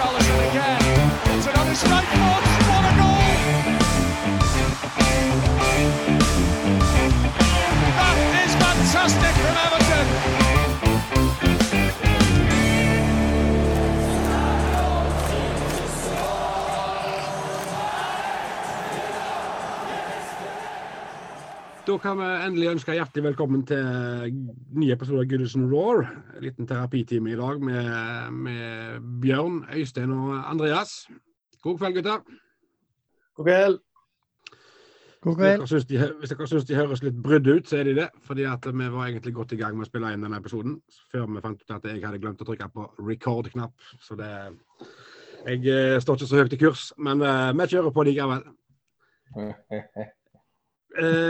Richarlison again. It's another strike force. What a goal! That is fantastic from Everton. Da kan vi endelig ønske hjertelig velkommen til ny episode av Goodison Roar. En liten terapitime i dag med, med, Bjørn, Øystein og Andreas. God kveld, gutter. God kveld. God kveld. Hvis dere, de, hvis dere syns de høres litt brydd ut, så er de det. Fordi at vi var egentlig godt i gang med å spille inn denne episoden før vi fant ut at jeg hadde glemt å trykke på record-knapp. Så det Jeg eh, står ikke så høyt i kurs, men uh, vi kjører på likevel. Uh,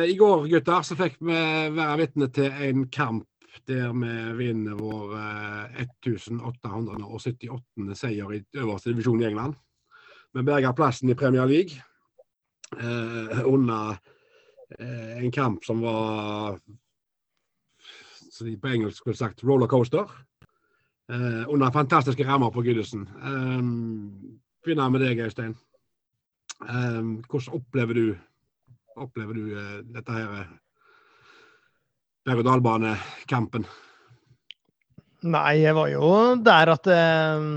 I går gutter, så fikk vi være vitne til en kamp der vi vinner vår uh, 1878. seier i øverste divisjon i England. Vi berga plassen i Premier League eh, under en kamp som var som de på engelsk skulle sagt rollercoaster. under fantastiske rammer på Goodison. Begynner med deg, Øystein. hvordan opplever du opplever du uh, dette her eh, berg-og-dal-banekampen? Nei, jeg var jo der at eh,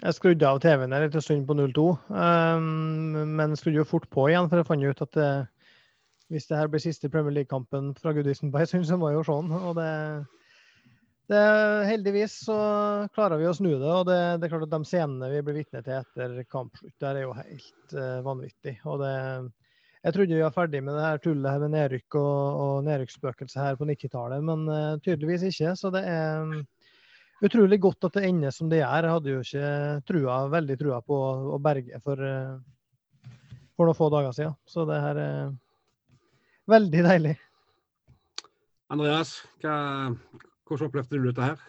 jeg skrudde av TV-en en stund på 02. Um, men skrudde jo fort på igjen, for jeg fant ut at eh, hvis det her blir siste Premier League-kampen fra Goodison på så må jeg jo se den. Og det, det, heldigvis så klarer vi å snu det. Og det, det er klart at de scenene vi blir vitne til etter kampslutt, der er jo helt eh, vanvittig. Og det jeg trodde vi var ferdig med det her tullet her med nedrykk og, og nedrykksspøkelset her på 90-tallet, men uh, tydeligvis ikke. Så det er um, utrolig godt at det ender som det gjør. Jeg hadde jo ikke trua, veldig trua på å berge for, uh, for noen få dager siden. Så det her er veldig deilig. Andreas, hva, hvordan opplevde du dette her?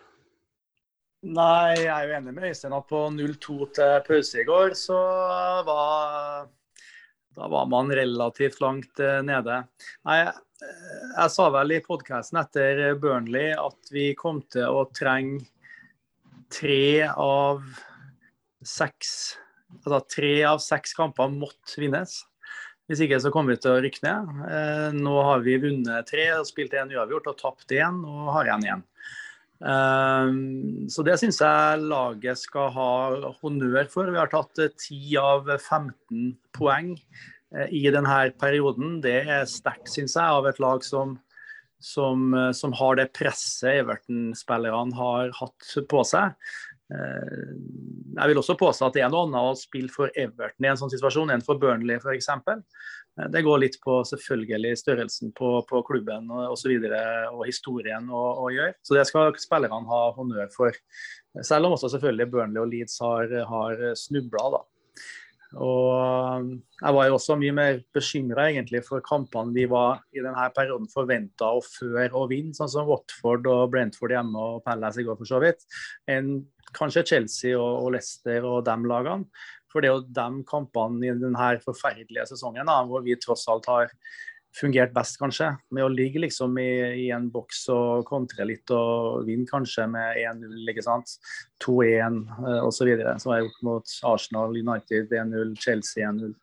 Nei, jeg er jo enig med Øystein at på 0-2 til pause i går, så var da var man relativt langt eh, nede. Nei, jeg sa vel i podkasten etter Burnley at vi kom til å trenge tre av seks Altså tre av seks kamper måtte vinnes. Hvis ikke så kommer vi til å rykke ned. Eh, nå har vi vunnet tre, spilt én uavgjort og tapt én og har igjen én. Eh, så det syns jeg laget skal ha honnør for. Vi har tatt 10 av 15 poeng Eh, i denne perioden. Det er sterkt, syns jeg, av et lag som, som, eh, som har det presset Everton-spillerne har hatt på seg. Eh, jeg vil også påstå at det er noe annet å spille for Everton i en sånn situasjon enn for Burnley f.eks. Det går litt på selvfølgelig størrelsen på, på klubben og, og, så videre, og historien å, gjøre. Så det skal spillerne ha honnør for. Selv om også selvfølgelig Burnley og Leeds har, har snubla. Og jeg var jo også mye mer bekymra for kampene vi var i denne perioden forventa å føre og vinne, sånn som Watford og Brentford hjemme og Palace i går for så vidt, enn kanskje Chelsea og Leicester og de lagene. For det er jo de kampene i denne forferdelige sesongen da, hvor vi tross alt har fungert best, kanskje. Med å ligge liksom i, i en boks og kontre litt og vinne kanskje med 1-0, ikke sant. 2-1 uh, osv. Som jeg har gjort mot Arsenal, United 1-0, Chelsea 1-0.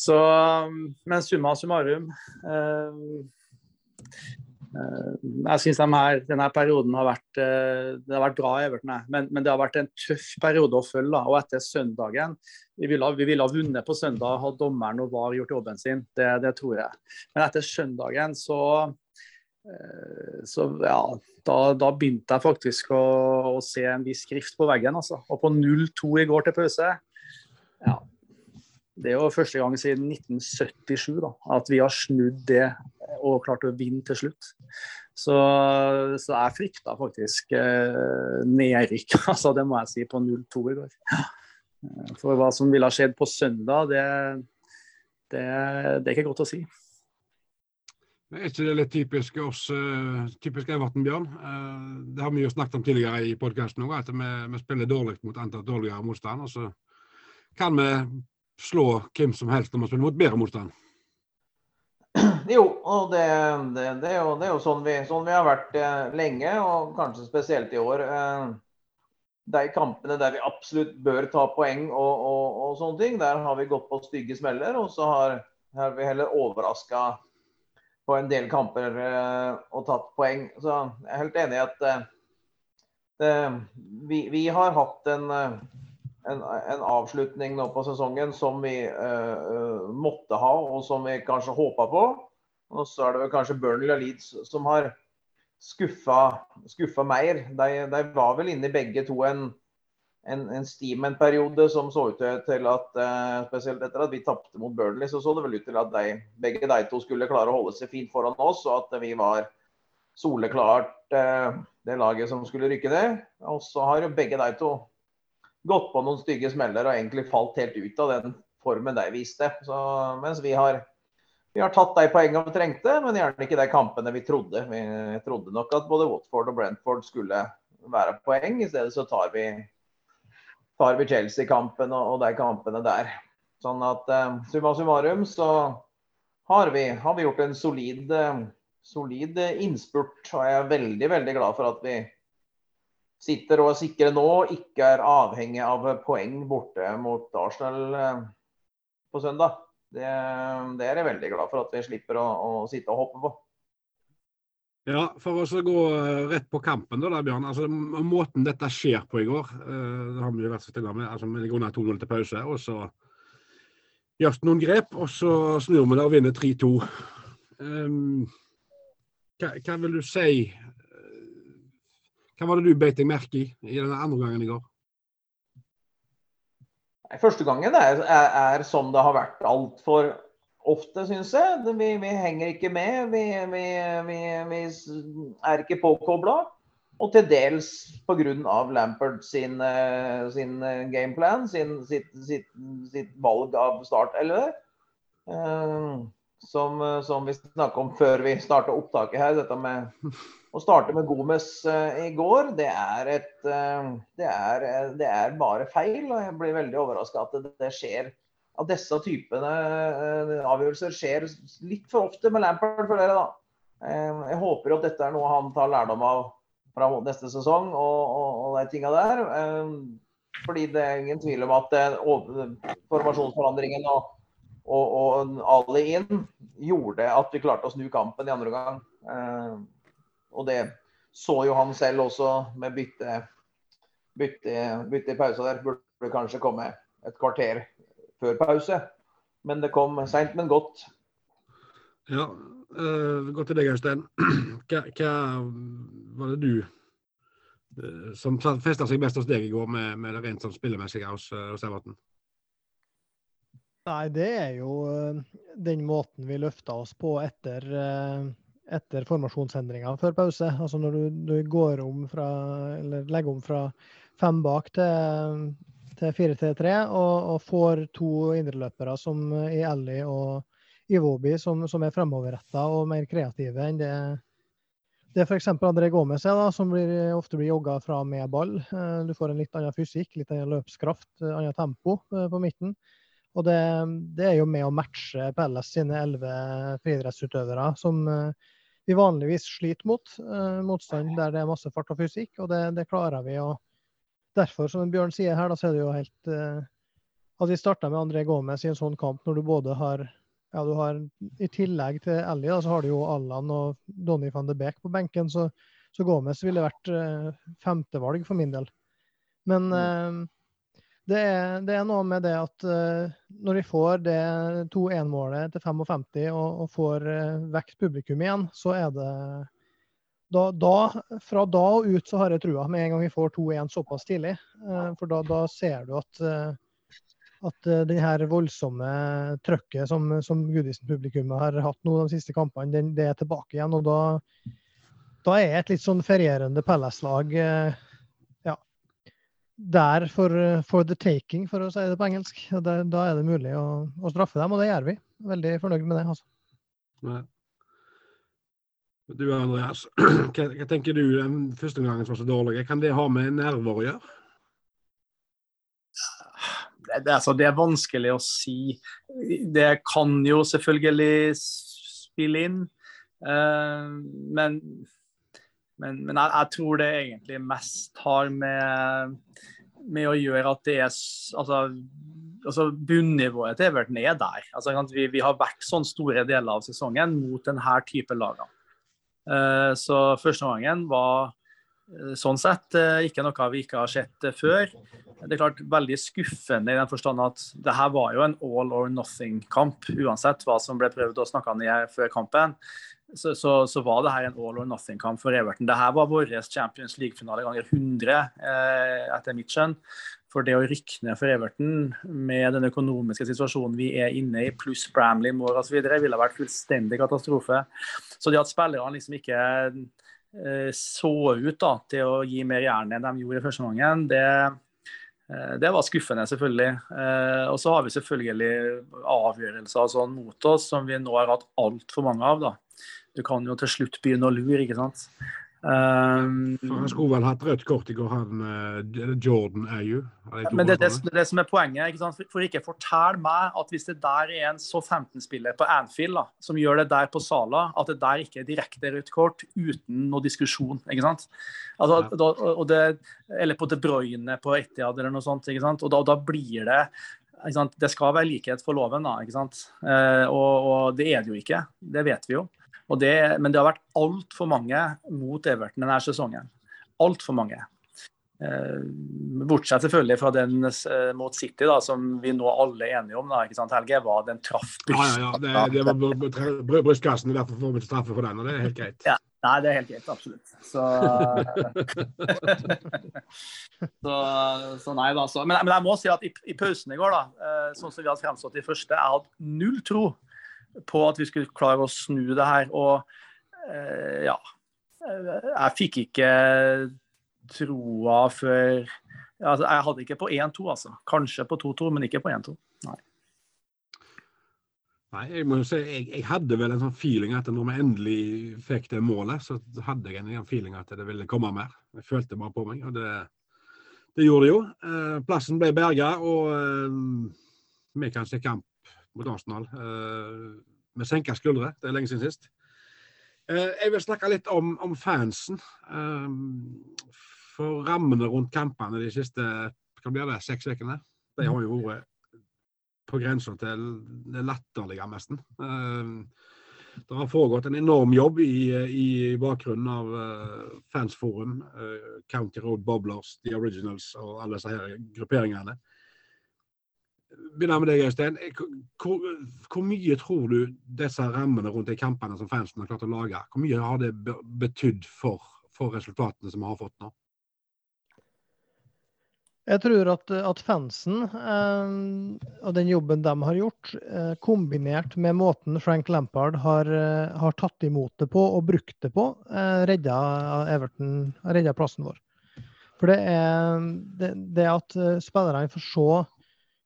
Så, um, men summa summarum uh, Jeg syns denne perioden har vært, uh, det har vært bra Everton, men, men, det har vært en tøff periode å følge. Og etter søndagen vi ville, vi ville, ha vunnet på søndag, hadde dommeren og VAR gjort jobben sin. Det, det tror jeg. Men etter søndagen så, eh, så ja, da, da, begynte jeg faktisk å, å, se en viss skrift på veggen. Altså. Og på 0-2 i går til pause ja, Det er jo første gang siden 1977 da, at vi har snudd det og klarte å vinne til slutt. Så, så jeg frykta faktisk eh, nedrykk, altså, det må jeg si, på 0-2 i går. For hva som ville ha skjedd på søndag, det, det, det er ikke godt å si. Er ikke det litt typisk oss, uh, typisk Everton, Bjørn? Uh, det har vi jo snakket om tidligere i podkasten òg, at vi, vi, spiller dårlig mot antall dårligere motstand. Og så kan vi slå hvem som helst når vi spiller mot bedre motstand. Jo, og det, det, det, er, jo, det er, jo, sånn vi, sånn vi har vært eh, lenge, og kanskje spesielt i år. Eh, de kampene der vi absolutt bør ta poeng og, og, og, sånne ting, der har vi gått på stygge smeller. Og så har, har vi heller overraska på en del kamper eh, og tatt poeng. Så jeg er helt enig i at eh, vi, vi, har hatt en, eh, en, en, avslutning nå på sesongen som vi uh, måtte ha, og som vi kanskje håpa på. Og så er det vel kanskje Burnley og Leeds som har skuffa, skuffa mer. De, de, var vel inne i begge to en, en, en Steamen-periode som så ut til at uh, Spesielt etter at vi tapte mot Burnley, så så det vel ut til at de, begge de to skulle klare å holde seg fint foran oss, og at vi var soleklart uh, det laget som skulle rykke ned. Og så har jo begge de to gått på noen stygge smeller og egentlig falt helt ut av den formen de viste. Så, mens vi har, vi har tatt de poengene vi trengte, men gjerne ikke de kampene vi trodde. Vi trodde nok at både Watford og Brentford skulle være poeng. I stedet så tar vi, vi Chelsea-kampen og, og, de kampene der. Sånn at eh, summa summarum så har vi, har vi gjort en solid, uh, solid innspurt. Og jeg er veldig, veldig glad for at vi sitter og er sikre nå, ikke er avhengig av poeng borte mot Arsenal eh, på søndag. Det, det, er jeg veldig glad for at vi slipper å, å sitte og hoppe på. Ja, For å gå eh, rett på kampen, da, Bjørn. altså Måten dette skjer på i går, eh, det har vi jo vært så stille med. altså Vi ligger under 2-0 til pause, og så gjøres det noen grep. Og så snur vi det og vinner 3-2. Um, hva, hva, vil du si hva var det du beit deg merke i i den andre gangen i går? Første gangen er, er, er som det har vært altfor ofte, syns jeg. Vi, vi, henger ikke med. Vi, vi, vi er ikke påkobla. Og til dels pga. Lampert sin, eh, sin, eh, gameplan, sin, sitt, sitt, sitt, valg av startelver. Uh, som, som, vi snakket om før vi starta opptaket her, dette med å starte med Gomes uh, i går, det er, et, uh, det, er, uh, det er, bare feil. Og jeg blir veldig overraska at det, skjer at disse typene avgjørelser skjer litt for ofte med Lampard for dere, da. jeg håper at dette er noe han tar lærdom av fra neste sesong og, og, og de tinga der. fordi det er ingen tvil om at formasjonsforandringen og, og, og Ali inn gjorde at vi klarte å snu kampen i andre gang. Og det så jo han selv også med bytte, bytte, bytte i pausa der. Burde kanskje komme et kvarter før pause. Men det kom seint, men godt. Ja, uh, godt til deg, Øystein. Hva, hva, var det du uh, som festa seg best hos deg i går med, med det rent sånn spillemessige hos, uh, hos Everton? Nei, det er jo den måten vi løfta oss på etter etter formasjonsendringa før pause. Altså når du, du, går om fra, eller legger om fra fem bak til, til 4-3 og, og, får to indreløpere som i Ellie og Iwobi som, som er fremoverretta og mer kreative enn det det f.eks. André Gomez er, da, som blir, ofte blir jogga fra med ball. Eh, du får en litt annen fysikk, litt annen løpskraft, eh, annet tempo eh, på midten. Og det, det, er jo med å matche Pelles sine elleve friidrettsutøvere, som vi vanligvis sliter mot. Uh, motstand der det er masse fart og fysikk, og det, det klarer vi. og Derfor, som Bjørn sier her, da, så er det jo helt uh, at vi starta med André Gomez i en sånn kamp når du både har ja, du har I tillegg til Ellie, da, så har du jo Allan og Donny van de Beek på benken, så, så Gomez ville vært uh, femtevalg for min del. Men uh, det er, det er, noe med det at uh, når vi får det 2-1-målet til 55 og, og får uh, vekt publikum igjen, så er det da, da, Fra da og ut så har jeg trua, med en gang vi får 2-1 såpass tidlig. Uh, for da, da, ser du at, at det her voldsomme trøkket som, som Gudisen-publikummet har hatt nå de siste kampene, det, det er tilbake igjen. Og da, da er et litt sånn ferierende Palace-lag der for, for, the taking, for å si det på engelsk. Der, da er det mulig å, å, straffe dem, og det gjør vi. Veldig fornøyd med det. altså. Ja. Du Andreas, hva, hva, tenker du den første gangen som var så dårlig? Kan det ha med nerver å gjøre? Det, det, altså, det er vanskelig å si. Det kan jo selvfølgelig spille inn. Uh, men men, men jeg, jeg, tror det egentlig mest har med, med å gjøre at det er altså, altså Bunnivået til Everton er der. Altså, vi, vi, har vært sånn store deler av sesongen mot denne type lagene. Uh, så første gangen var uh, sånn sett uh, ikke noe vi ikke har sett før. Det er klart veldig skuffende i den forstand at det her var jo en all or nothing-kamp. Uansett hva som ble prøvd å snakke ned før kampen, så, så, så, var det her en all or nothing-kamp for Everton. Det her var vår Champions League-finale ganger 100, eh, etter mitt skjønn. For det å rykke ned for Everton med den økonomiske situasjonen vi er inne i, pluss Bramley, Moore osv., ville vært fullstendig katastrofe. Så det at spillerne liksom ikke eh, så ut da, til å gi mer jern enn de gjorde i første omgang, det det var skuffende, selvfølgelig. Eh, og så har vi selvfølgelig avgjørelser sånn mot oss som vi nå har hatt altfor mange av. da. Du kan jo til slutt begynne å lure, ikke sant. Um, han skulle vel hatt rødt kort i går, han uh, Jordan Ayew. Men det er det, det, som er poenget. ikke sant? For, for ikke fortell meg at hvis det der er en så 15-spiller på Anfield da, som gjør det der på Sala, at det der ikke er direkte rødt kort uten noe diskusjon. ikke sant? Altså, ja. da, og det, eller på De Bruyne på Etiad eller noe sånt. ikke sant? Og da, da blir det det skal være likhet for loven, da, ikke sant? Eh, og, og det er det jo ikke. Det vet vi jo. Det, men det har vært altfor mange mot Everton denne sesongen. Altfor mange. Eh, bortsett selvfølgelig fra den eh, mot City, da, som vi nå alle er enige om. Da, ikke sant, Helge? Var den traff bryst... Ja, ja, ja. Det, det var brystkassen, derfor får vi straffe for den. og Det er helt greit. Ja. Nei, det er helt greit. Absolutt. Så, så, så nei da. Så. Men, men, jeg må si at i, i pausen i går, da, eh, sånn som vi hadde fremstått i første, jeg hadde null tro på at vi skulle klare å snu det her. Og eh, ja Jeg fikk ikke troa før altså, Jeg hadde ikke på 1-2, altså. Kanskje på 2-2, men ikke på 1-2. Nei. Nei, jeg må jo si, jeg, jeg, hadde vel en sånn feeling at når vi endelig fikk det målet, så hadde jeg en feeling at det ville komme mer. Jeg følte bare på meg, og det, det gjorde det jo. Eh, plassen ble berga, og eh, vi kan se kamp mot Arsenal. Med senka skuldre. Det er lenge siden sist. Uh, jeg vil snakke litt om, om fansen. Um, for rammene rundt kampene de siste hva det, seks ukene, de har jo vært på grensa til det latterlige, nesten. Det har foregått en enorm jobb i, i bakgrunnen av Fansforum, County Road Bobblers, The Originals og alle disse her grupperingene begynner med deg, Øystein. Hvor, hvor, mye tror du disse rammene rundt de kampene som fansen har klart å lage, hvor mye har det betydd for, for resultatene som vi har fått nå? Jeg tror at, at fansen eh, og den jobben de har gjort, eh, kombinert med måten Frank Lampard har, eh, har, tatt imot det på og brukt det på, eh, redda Everton, redda plassen vår. For det er det, det at eh, spillerne får se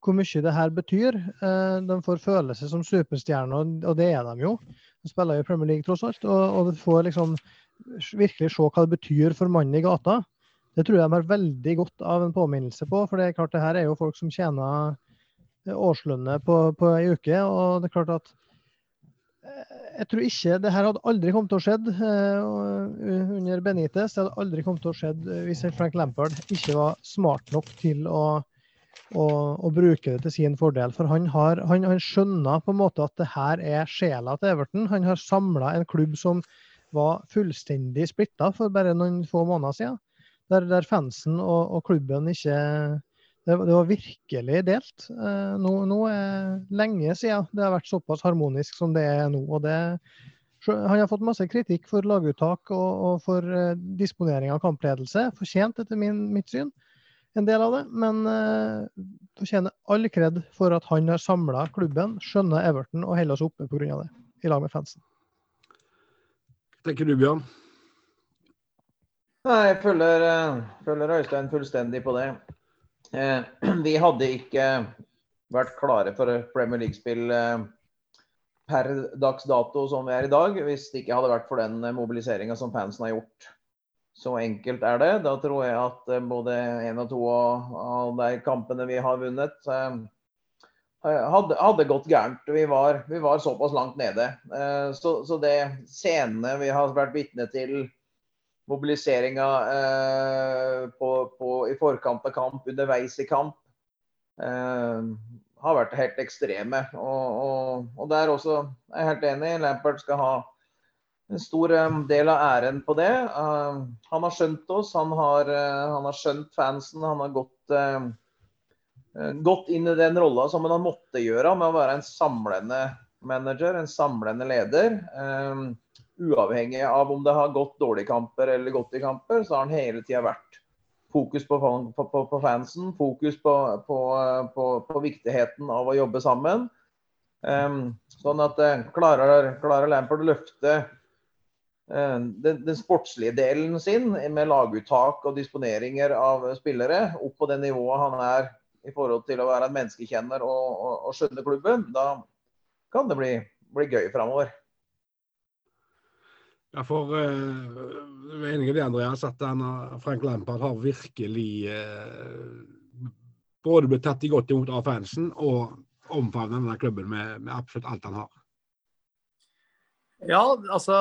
hvor mye det her betyr. Eh, de får føle seg som superstjerner, og det er de jo. De spiller jo i Premier League tross alt. Og, og får liksom virkelig se hva det betyr for mannen i gata. Det tror jeg de har veldig godt av en påminnelse på. For det er klart det her er jo folk som tjener årslønner på, på ei uke. Og det er klart at eh, jeg tror ikke Det her hadde aldri kommet til å skjedd under Benitez. Det hadde aldri kommet til å skjedd hvis Frank Lampard ikke var smart nok til å og, og bruke det til sin fordel. For han, har, han, han, skjønner på en måte at det her er sjela til Everton. Han har samla en klubb som var fullstendig splitta for bare noen få måneder siden. Der, der fansen og, og, klubben ikke det, det var virkelig delt. Eh, nå, nå, er lenge siden det har vært såpass harmonisk som det er nå. og det han har fått masse kritikk for laguttak og, og for uh, disponering av kampledelse. Fortjent, etter min, mitt syn en del av det. Men uh, fortjener all kred for at han har samla klubben, skjønner Everton og holder oss oppe pga. det, i lag med fansen. Hva tenker du, Bjørn? Nei, Jeg følger, eh, følger Øystein fullstendig på det. Eh, vi hadde ikke vært klare for Premier League-spill per dags dato som vi er i dag, hvis det ikke hadde vært for den mobiliseringa som fansen har gjort. Så enkelt er det. Da tror jeg at eh, både én og to av de kampene vi har vunnet, eh, hadde, hadde gått gærent. Vi var, vi var, såpass langt nede. Eh, så, så det scenene vi har vært vitne til, mobiliseringa i forkant av kamp, underveis i kamp, har vært helt ekstreme. Og, og, og der også er helt enig. Lampert skal ha en stor del av æren på det. Han har skjønt oss, han har, uh, han har, skjønt fansen. Han har gått, eh, gått inn i den rolla som han måtte gjøre, med å være en samlende manager, en samlende leder. Uavhengig av om det har gått dårlige kamper eller godt i kamper, så har han hele tida vært fokus på, på, på, på fansen, fokus på, viktigheten av å jobbe sammen. Um, sånn at uh, klarer, klarer Lampard å løfte den, den, sportslige delen sin med laguttak og disponeringer av spillere opp på det nivået han er i forhold til å være en menneskekjenner og, og, og skjønne klubben, da kan det bli, bli gøy framover. Ja, for uh, jeg er enig i det, Andreas, at han, Frank Lampard har virkelig uh, både blitt tatt godt imot av fansen og omfavnet denne klubben med, med, absolutt alt han har. Ja, altså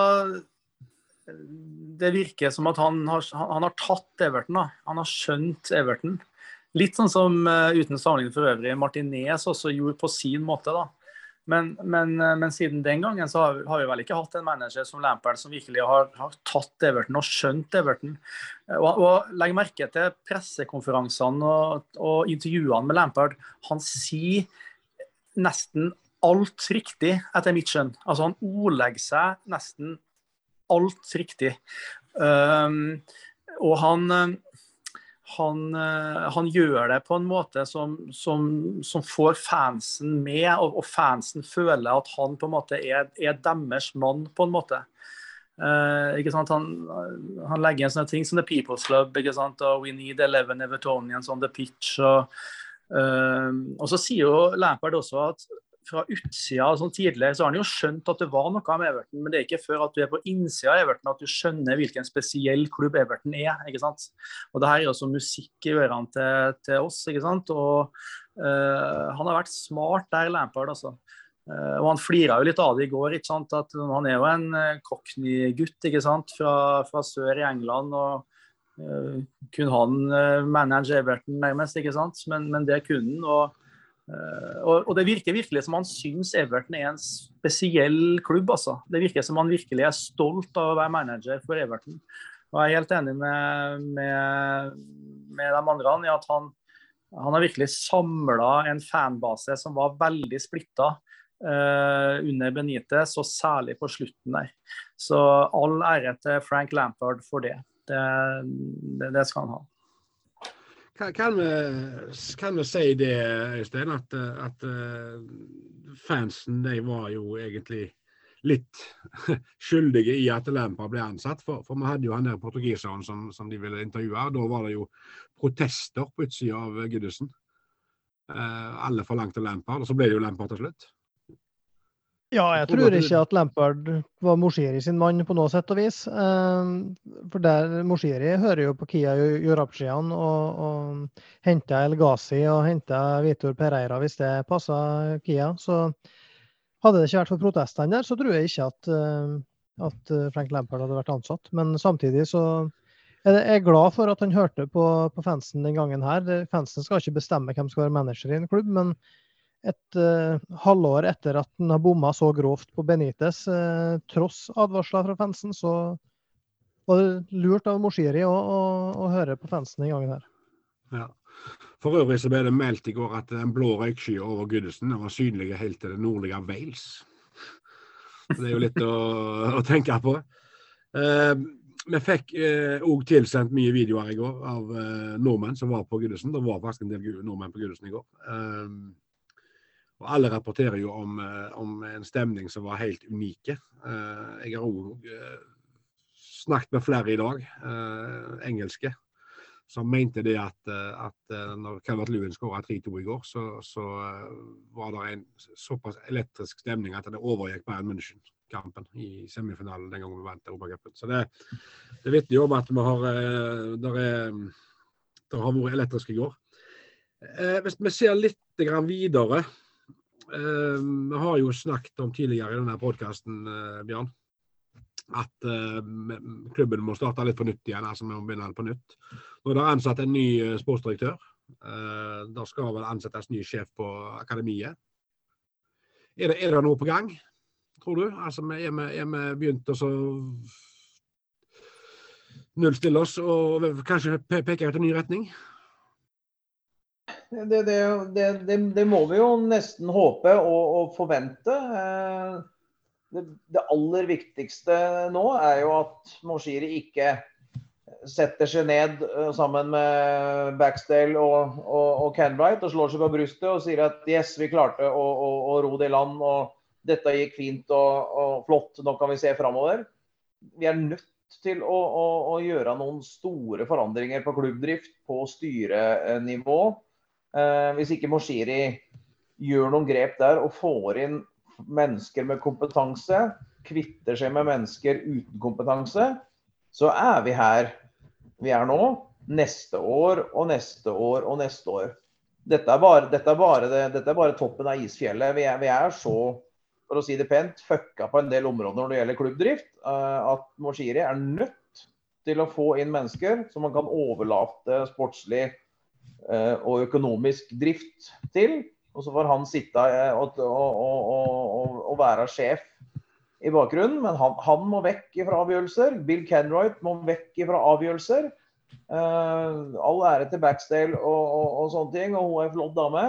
Det virker som at han har, han har tatt Everton. Da. Han har skjønt Everton. Litt sånn som, uh, uten sammenligning for øvrig, Martinez også gjorde på sin måte. da men, men, eh, men, siden den gangen så har, har, vi vel ikke hatt en manager som Lampard som virkelig har, har tatt Everton og skjønt Everton. Eh, og, og Legg merke til pressekonferansene og, og, intervjuene med Lampard. Han sier nesten alt riktig, etter mitt skjønn. Altså Han ordlegger seg nesten alt riktig. Um, og han han, han, gjør det på en måte som, som, som får fansen med, og, og, fansen føler at han på en måte er, er deres mann, på en måte. Uh? Han, han, legger inn sånne ting som The People's Club og We Need Eleven Evertonians on the pitch. Og, uh, og så sier jo Lampard også at fra utsida sånn tidligere, så har han jo skjønt at det var noe med Everton, men det er ikke før at du er på innsida av Everton at du skjønner hvilken spesiell klubb Everton er. ikke sant? Og det her er også musikk i ørene til, til, oss. ikke sant? Og uh, han har vært smart der, Lampard, altså. Uh, og han flira jo litt av det i går. ikke sant? At Han er jo en uh, Cockney-gutt ikke sant? Fra, fra, sør i England. og uh, Kunne han manage Everton nærmest, ikke sant? Men, men det kunne han. og Uh, og, og, Det virker virkelig som han syns Everton er en spesiell klubb. altså. Det virker som han virkelig er stolt av å være manager for Everton. Og Jeg er helt enig med, med, med de andre i at han, han har virkelig samla en fanbase som var veldig splitta uh, under Benitez, og særlig på slutten der. Så all ære til Frank Lampard for det. Det, det, det skal han ha. Kan kan vi si det, Øystein, at, at eh, fansen de var jo egentlig litt skyldige i at Lampard ble ansatt. For, for vi hadde jo han der portugiseren som, som, de ville intervjue. Da var det jo protester på utsida av Giddesen, Eh, alle forlangte Lampard, og så ble det jo Lampard til slutt. Ja, jeg tror ikke at Lampard var Moshiri sin mann på noe sett og vis. Ehm, for der Moshiri hører jo på Kia Jorabshian og, og henter El Ghazi og henter Vitor Pereira hvis det passer Kia. Så hadde det ikke vært for protestene der, så tror jeg ikke at, eh, at Frank Lampard hadde vært ansatt. Men samtidig så er jeg glad for at han hørte på, på fansen den gangen her. Fansen skal ikke bestemme hvem som skal være manager i en klubb, men et uh, halvår etter at han har bomma så grovt på Benitez, uh, tross advarsler fra fansen, så var det lurt av Moshiri å, å, å, høre på fansen den gangen her. Ja. For øvrig så ble det meldt i går at den blå røykskya over Goodison var synlig helt til det nordlige Wales. Det er jo litt å, å tenke på. Uh, vi fikk òg eh, tilsendt mye videoer i går av eh, nordmenn som var på Gudesen. Det var faktisk en del nordmenn på Gudesen i går. Uh, og alle rapporterer jo om, eh, om, en stemning som var helt unike. Eh, jeg har òg eh, snakket med flere i dag, engelske, som mente det at, at når Calvert Lewin skåra 3-2 i går, så, så, var det en såpass elektrisk stemning at det overgikk Bayern München-kampen i semifinalen den gangen vi vant Europacupen. Så det, det vitner jo om at vi har, der har vært elektrisk i går. Hvis vi ser litt videre vi har jo snakket om tidligere i denne podkasten, eh, Bjørn, at eh, klubben må starte litt på nytt igjen. altså vi må begynne på nytt. Nå er det ansatt en ny sportsdirektør. Det skal vel ansettes ny sjef på akademiet. Er det, er det noe på gang, tror du? Altså, Er vi, er vi begynt å nullstille oss og kanskje peke ut en ny retning? Det, det, det, det, må vi jo nesten håpe og, og forvente. Eh, det, aller viktigste nå er jo at Moshiri ikke setter seg ned eh, sammen med Backstale og, og, og Canbright og slår seg på brystet og sier at yes, vi klarte å, å, å ro det i land. og Dette gikk fint og, og flott, nå kan vi se framover. Vi er nødt til å, å, å, gjøre noen store forandringer på klubbdrift på styrenivå. Eh, hvis ikke Moshiri gjør noen grep der og får inn mennesker med kompetanse, kvitter seg med mennesker uten kompetanse, så er vi her vi er nå, neste år og neste år og neste år. Dette er bare, dette er bare, det, dette er bare toppen av isfjellet. Vi er, vi er, så, for å si det pent, fucka på en del områder når det gjelder klubbdrift, uh, at Moshiri er nødt til å få inn mennesker som man kan overlate sportslig og økonomisk drift til. Og så får han sitte uh, og, og, og, og være sjef i bakgrunnen, men han, han, må vekk fra avgjørelser. Bill Kenwright må vekk fra avgjørelser. Uh, all ære til Backstale og, sånne ting, og hun er en flott dame.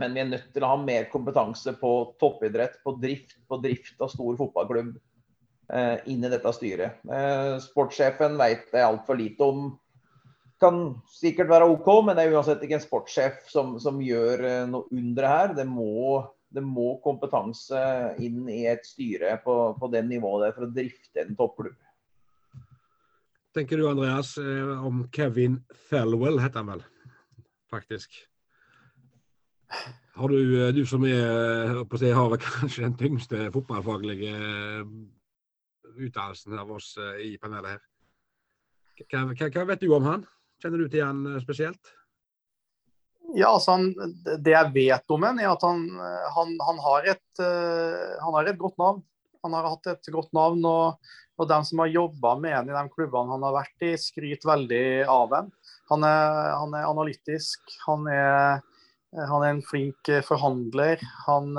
Men vi er nødt til å ha mer kompetanse på toppidrett, på drift, på drift av stor fotballklubb uh, inn i dette styret. Uh, sportssjefen vet jeg altfor lite om. Kan sikkert være OK, men det er uansett ikke en sportssjef som, som gjør noe under her. Det må det må kompetanse inn i et styre på, på det nivået der for å drifte en toppklubb. Tenker du Andreas eh, om Kevin Thelwell, heter han vel faktisk. Har du, eh, du som er, eh, på å har kanskje den tyngste fotballfaglige utdannelsen av oss i panelet her. Hva, hva, hva, vet du om han? Kjenner du til han spesielt? Ja, altså han, Det jeg vet om ham, er at han, han, han, har et, uh, han, har et, godt navn. Han har hatt et godt navn. Og, og de som har jobba med ham i de klubbene han har vært i, skryter veldig av ham. Han er, han er analytisk. Han er, han er, en flink forhandler. Han,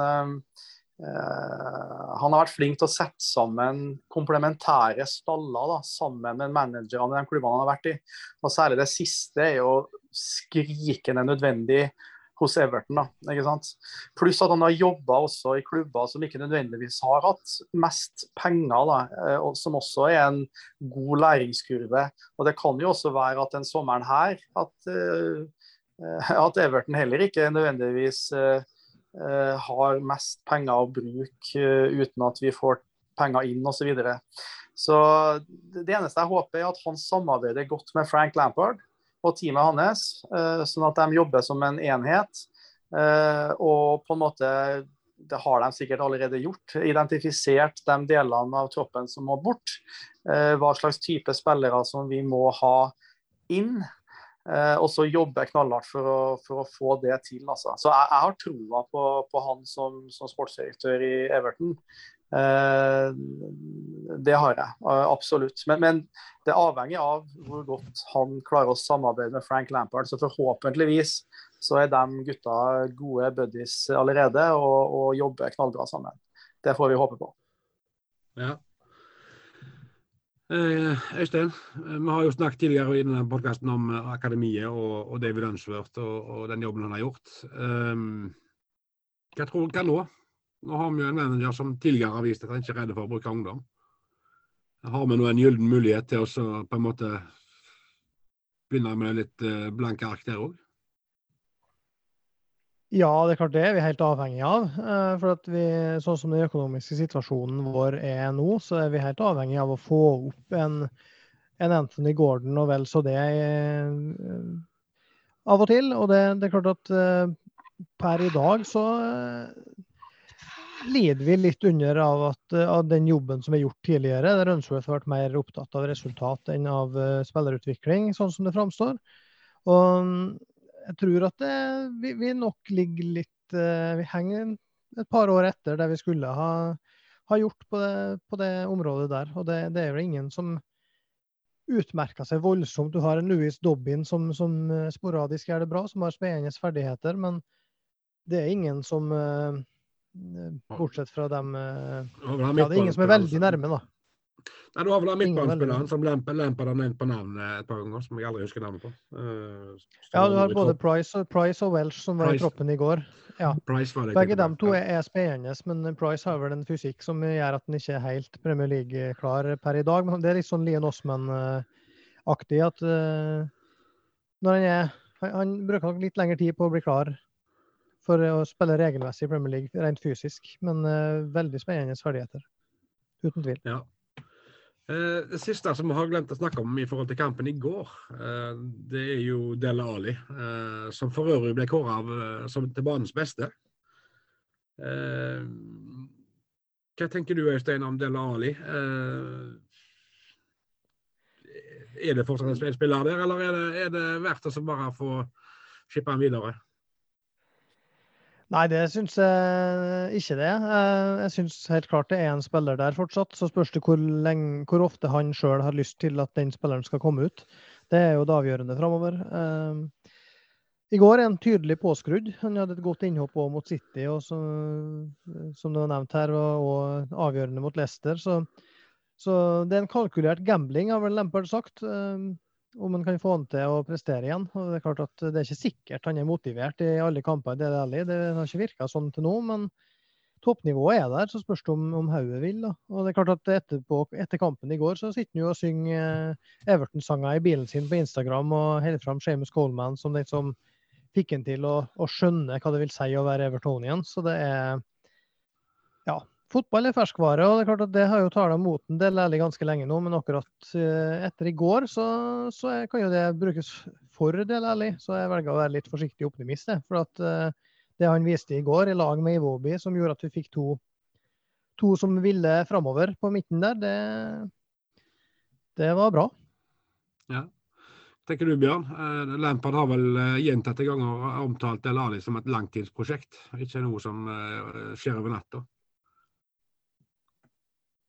han har vært flink til å sette sammen komplementære staller da, sammen med managerne i de klubbene han har vært i. Og Særlig det siste er jo skrikende nødvendig hos Everton. da, ikke sant? Pluss at han har jobba også i klubber som ikke nødvendigvis har hatt mest penger, da, eh, og som også er en god læringskurve. Og Det kan jo også være at den sommeren her at, uh, at Everton heller ikke nødvendigvis uh, har mest penger å bruke uten at vi får penger inn osv. Så, videre. så det eneste jeg håper, er at han samarbeider godt med Frank Lampard og teamet hans, eh, sånn at de jobber som en enhet. Eh, og på en måte, det har de sikkert allerede gjort, identifisert de delene av troppen som må bort. Eh, hva slags type spillere som vi må ha inn. Og så jeg knallhardt for å, for å få det til. Altså. Så jeg, jeg har troa på, på, han som, som sportsdirektør i Everton. Eh, det har jeg, eh, absolutt. Men, men, det avhenger av hvor godt han klarer å samarbeide med Frank Lampard. Så forhåpentligvis så er de gutta gode buddies allerede og, og jobber knallbra sammen. Det får vi håpe på. Ja. Eh, Øystein, vi har jo snakket tidligere i denne podkasten om akademiet og, og David Unsworth og, og, den jobben han har gjort. Um, hva tror hva nå? Nå har vi jo en manager som tidligere har vist at han ikke er redd for å bruke ungdom. Har vi nå en gyllen mulighet til å på en måte begynne med litt eh, blanke ark der òg? Ja, det er klart det Vi er helt avhengig av. Eh, for vi, Sånn som den økonomiske situasjonen vår er nå, så er vi helt avhengig av å få opp en, en Anthony Gordon og vel så det eh, av og til. Og det, det er klart at per i dag så lider vi litt under av, at, av, den jobben som er gjort tidligere, der Unsworth har vært mer opptatt av resultat enn av spillerutvikling, sånn som det framstår. Og jeg tror at det, vi, vi, nok ligger litt uh, Vi henger et par år etter det vi skulle ha, ha gjort på det, på det, området der. Og det, det er jo ingen som utmerker seg voldsomt. Du har en Louis Dobbin som, som eh, sporadisk gjør det bra, som har spennende ferdigheter, men det er ingen som uh, Bortsett fra dem eh, ja, Det er ingen som er veldig nærme, da. Nei, Du har vel Ingen midtbanespilleren som Lampard den har nevnt på navn eh, et par ganger, som jeg aldri husker navnet på. Uh, Ja, du har både. Price og, Price og Welsh som var i troppen i går. Ja. Price. Begge de to er, spennende, men Price har vel en fysikk som gjør at han ikke er helt Premier League-klar per i dag. Men det er litt sånn Lian Osman-aktig at uh, når han er han, han bruker nok litt lengre tid på å bli klar for å spille regelmessig i Premier League, rent fysisk. Men uh, veldig spennende ferdigheter. Uten tvil. Ja. Eh, Det siste som vi har glemt å snakke om i forhold til kampen i går, eh, det er jo Dele Ali, eh, som for øvrig ble kåra til banens beste. Hva tenker du Øystein om Dele Ali? Er det fortsatt en spiller der, eller er det, er det verdt å bare få skippe han videre? Nei, det syns jeg ikke det. Eh, Jeg syns helt klart det er en spiller der fortsatt. Så spørs det hvor, lenge, hvor ofte han sjøl har lyst til at den spilleren skal komme ut. Det er jo det avgjørende framover. I går er han tydelig påskrudd. Han hadde et godt innhopp også mot City, og så, som det var nevnt her, og, og avgjørende mot Leicester. Så, så det er en kalkulert gambling, har vel Lampard sagt. Om han kan få han til å prestere igjen. Og Det er klart at det er ikke sikkert han er motivert i alle kamper. Er ærlig. det har ikke virka sånn til nå, men toppnivået er der. Så spørs det om, om hodet vil. Da. Og det er klart at etterpå, Etter kampen i går så sitter han jo og synger eh, Everton-sanger i bilen sin på Instagram og holder fram Seamus Coleman som den som fikk han til å, å skjønne hva det vil si å være Evertonian. Så det er ja, Fotball er ferskvare, og det er klart at det har jo tala mot en del ærlig ganske lenge nå. Men akkurat eh, etter i går, så, så kan jo det brukes for del ærlig. Så jeg velger å være litt forsiktig optimist. For at eh, det han viste i går, i lag med Iwobi, som gjorde at vi fikk to, to som ville framover på midten der, det, det var bra. Ja. Tenker du, Bjørn? Eh, Lampard har vel gjentatte ganger omtalt Dele Ali som et langtidsprosjekt, ikke noe som skjer over natta.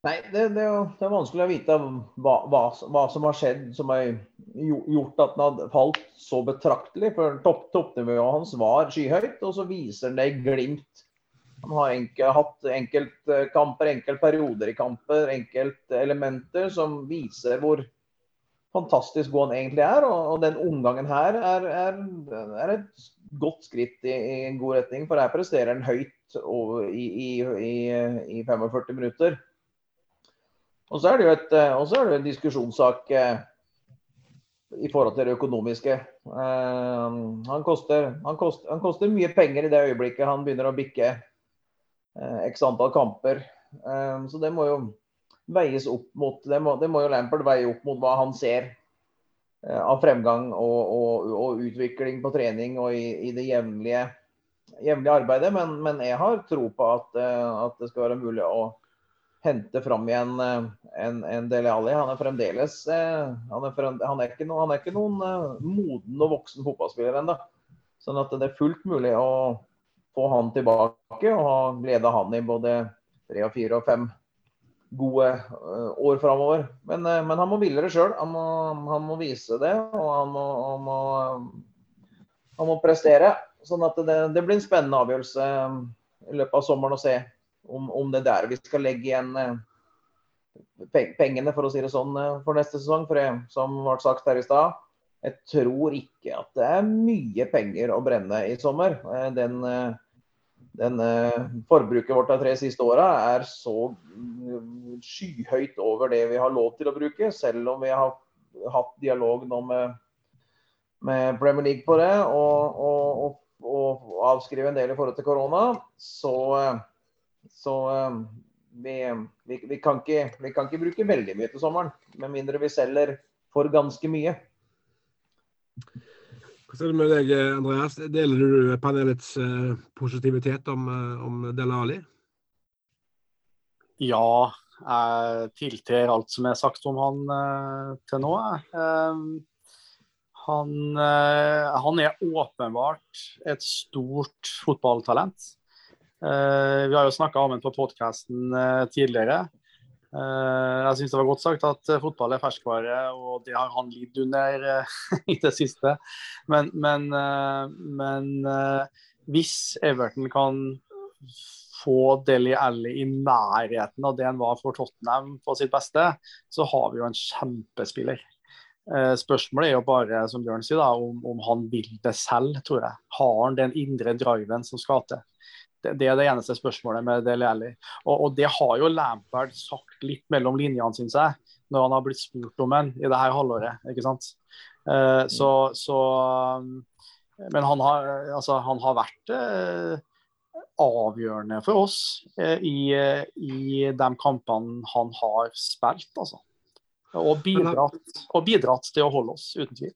Nei, det, det, det er vanskelig å vite hva, hva, hva som har skjedd som har gjort at den har falt så betraktelig. For topp, toppnivået hans var skyhøyt, og så viser han det i glimt. Han har enkel, hatt enkeltkamper, enkeltperioder i kamper, enkeltelementer som viser hvor fantastisk god han egentlig er. Og, og den omgangen her er, er, er et godt skritt i, i en god retning, for her presterer han høyt over, i, i, i 45 minutter. Og så er det jo et, eh, er det en diskusjonssak eh, i forhold til det økonomiske. Eh, han, koster, han, koster, han koster mye penger i det øyeblikket han begynner å bikke eh, x antall kamper. Eh, så det må jo veies opp mot det må, det må jo Lampard veie opp mot hva han ser eh, av fremgang og, og, og utvikling på trening og i, i det jevnlige, jevnlige arbeidet. Men, men jeg har tro på at, at det skal være mulig å hente fram igjen eh, en, en Dele Alli. Han er fremdeles eh, han, er frem, han, er ikke no, han er ikke noen eh, moden og voksen fotballspiller ennå. Sånn at det er fullt mulig å få han tilbake og ha glede av han i både tre og fire og fem gode år framover. Men, men han må ville det sjøl. Han, han må vise det, og han må, han må, han må prestere. Sånn at det, det blir en spennende avgjørelse i løpet av sommeren å se om, om det er der vi skal legge igjen eh, pengene, for å si det sånn, eh, for neste sesong. For jeg, som ble sagt her i stad, jeg tror ikke at det er mye penger å brenne i sommer. Eh, Den, den forbruket vårt de tre siste åra er så mm, skyhøyt over det vi har lov til å bruke, selv om vi har hatt dialog nå med, med Premier League på det, og, og, og, og avskrive en del i forhold til korona. Så så eh, vi, vi, vi, kan ikke, vi kan ikke bruke veldig mye til sommeren, med mindre vi selger for ganske mye. Hva er det med deg, Andreas? Deler du panelets uh, positivitet om, eh, om Dele Ali? Ja, jeg tiltrer alt som er sagt om han uh, til nå. Eh, han, han er åpenbart et stort fotballtalent. Eh, vi har jo snakka om den på podkasten tidligere. Eh, jeg syns det var godt sagt at eh, fotball er ferskvare, og det har han lidd under eh, i det siste. Men, men, eh, men eh, hvis Everton kan få Deli Alli i nærheten av det han var for Tottenham på sitt beste, så har vi jo en kjempespiller. Eh, spørsmålet er jo bare, som Bjørn sier, da, om, om, han vil det selv, tror jeg. Har han den indre driven som skal til? Det, er det eneste spørsmålet med Del Alli. Og, og, det har jo Lampard sagt litt mellom linjene, syns jeg, når han har blitt spurt om en i det her halvåret. ikke sant? Uh, så, så Men han har, altså, han har vært uh, avgjørende for oss eh, i, i, de kampene han har spilt. Altså. Og bidratt, og bidratt, til å holde oss, uten tvil.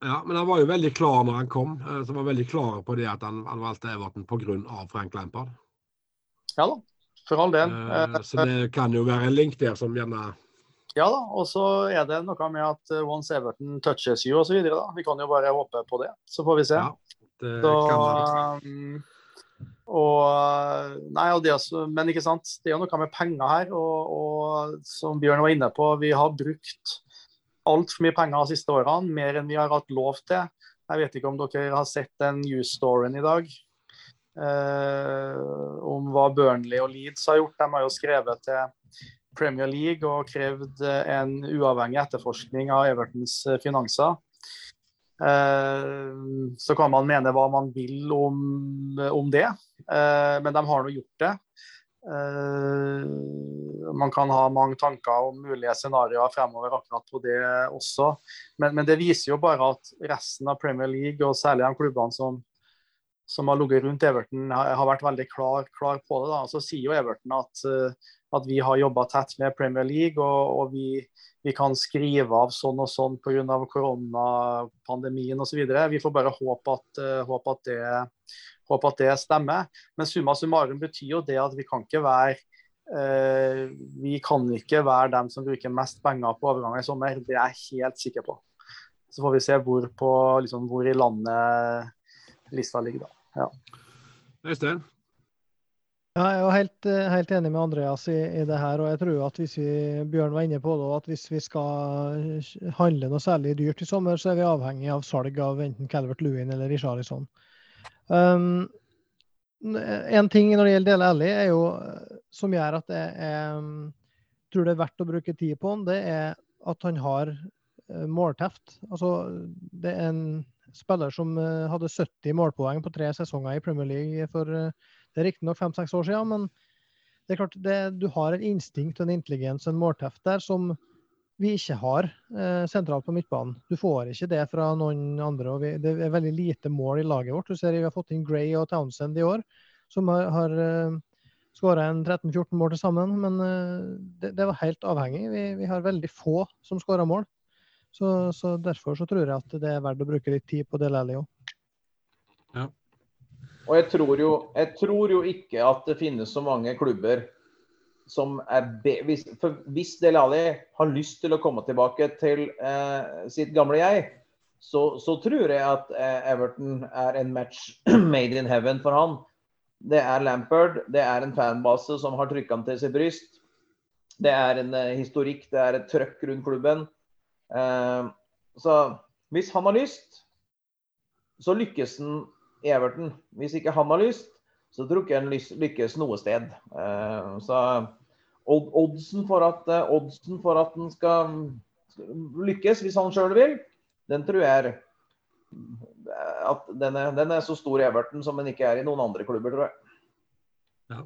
Ja, men han var jo veldig klar når han kom. Eh, så han var veldig klar på det at han, han valgte Everton pga. Frank Lampard. Ja da, for all del. Eh, så det kan jo være en link der som gjerne Ja da, og så er det noe med at once Everton touches you osv. Vi kan jo bare håpe på det, så får vi se. Ja, det så, kan man. Og, nei, og det også, men ikke sant, det er jo noe med penger her. Og, og som Bjørn var inne på, vi har brukt altfor mye penger de siste årene. Mer enn vi har hatt lov til. Jeg vet ikke om dere har sett den news-storyen i dag. Eh, om hva Burnley og Leeds har gjort. De har jo skrevet til Premier League og krevd en uavhengig etterforskning av Evertons finanser. Eh, så kan man mene hva man vil om, om det, eh, men de har nå gjort det. Eh, man kan ha mange tanker om mulige scenarioer fremover akkurat på det også. Men, men, det viser jo bare at resten av Premier League, og særlig de klubbene som, som har ligget rundt Everton, har, har vært veldig klar, klar, på det. Da. Så sier jo Everton at, at vi har jobba tett med Premier League, og, og vi, vi kan skrive av sånn og sånn pga. koronapandemien osv. Vi får bare håpe at, uh, håpe, at det, håpe at, det, stemmer. Men summa summarum betyr jo det at vi kan ikke være eh, vi kan ikke være dem som bruker mest penger på overganger i sommer. Det er jeg helt sikker på. Så får vi se hvor, på, liksom, hvor i landet lista ligger da. Ja. Øystein? Ja, jeg er helt, helt, enig med Andreas i, i, det her. og jeg tror at hvis vi Bjørn var inne på det, at hvis vi skal handle noe særlig dyrt i sommer, så er vi avhengig av salg av enten Calvert Lewin eller Richarlison. Um, en ting når det gjelder Dele Alli, er jo, som gjør at jeg, jeg tror det er verdt å bruke tid på han, det er at han har eh, målteft. Altså, det er en spiller som eh, hadde 70 målpoeng på tre sesonger i Premier League for det er riktignok fem-seks år siden, men det er klart det, du har en instinkt, og en intelligens og en målteft der som vi ikke har eh, sentralt på midtbanen. Du får ikke det fra noen andre. og vi, Det er veldig lite mål i laget vårt. Du ser Vi har fått inn Gray og Townsend i år, som har, har eh, skåra 13-14 mål til sammen. Men eh, det, det, var helt avhengig. Vi, vi har veldig få som skårer mål. Så, så, Derfor så tror jeg at det er verdt å bruke litt tid på Delali òg. Ja. Og jeg tror, jo, jeg tror jo ikke at det finnes så mange klubber som er hvis, for hvis Delali har lyst til å komme tilbake til eh, sitt gamle jeg, så, så, tror jeg at eh, Everton er en match made in heaven for han. Det er Lampard, det er en fanbase som har trykka han til sitt bryst. Det er en eh, historikk, det er et trøkk rundt klubben. Eh, så hvis han har lyst, så lykkes han i Everton. Hvis ikke han har lyst, så tror ikke han lykkes noe sted. Uh, så oddsen for at, uh, oddsen for at han skal lykkes, hvis han sjøl vil, den tror jeg er at den er, den er, så stor i Everton som den ikke er i noen andre klubber, tror jeg. Ja.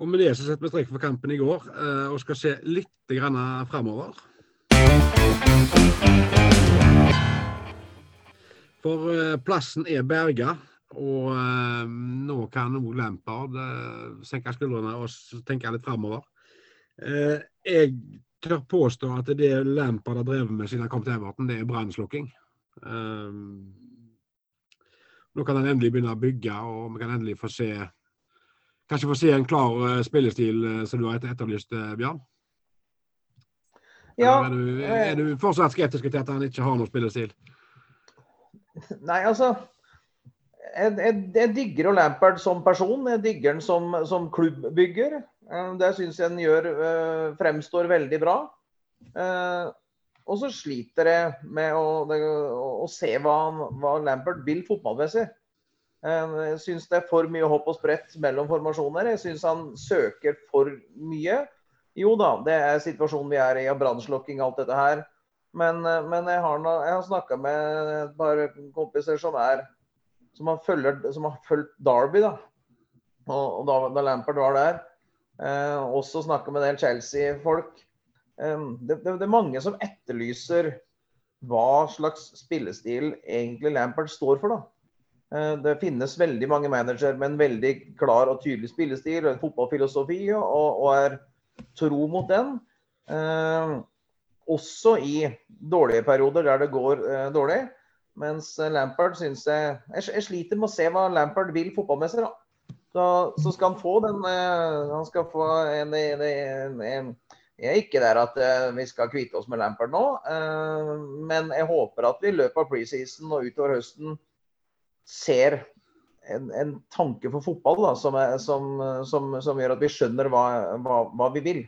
Og Med det så setter vi strek for kampen i går og skal se litt grann framover. For eh, plassen er berga, og eh, nå kan òg Lampard eh, senke skuldrene og tenke litt framover. jeg tør påstå at det Lampard har drevet med siden han kom til Everton, det er brannslukking. nå kan han endelig begynne å bygge, og vi kan endelig få se Kanskje få se en klar spillestil som du har etterlyst, Bjørn? Ja, er du, er du fortsatt skeptisk til at han ikke har noen spillestil? Nei, altså jeg, jeg, jeg digger jo Lampard som person. Jeg digger han som, som klubbbygger. Eh, det syns jeg han gjør uh, fremstår veldig bra. Uh, og så sliter jeg med å, å, se hva, hva, Lampard vil fotballmessig. Jeg syns det er for mye hopp og sprett mellom formasjoner. Jeg syns han søker for mye. Jo da, det er situasjonen vi er i, av brannslukking og alt dette her. Men, men jeg har, har snakka med et par kompiser som er som har, følger, som fulgt Derby, da. Og, og da, da, Lampard var der. Eh, også snakka med en del Chelsea-folk. Eh, det, det, det, er mange som etterlyser hva slags spillestil egentlig Lampard står for. da. Eh, det finnes veldig mange managere med en veldig klar og tydelig spillestil og en fotballfilosofi, og, og er tro mot den. Eh, også i dårlige perioder der det går eh, dårlig. Mens Lampard syns jeg, jeg sliter med å se hva Lampard vil fotballmessig. da. Så, så, skal han få den Han skal få en, en, en, en jeg er ikke der at uh, vi skal kvitte oss med Lampard nå, men jeg håper at vi i løpet av preseason og utover høsten ser en, en tanke for fotball da, som, er, som, som, som, gjør at vi skjønner hva, hva, hva vi vil.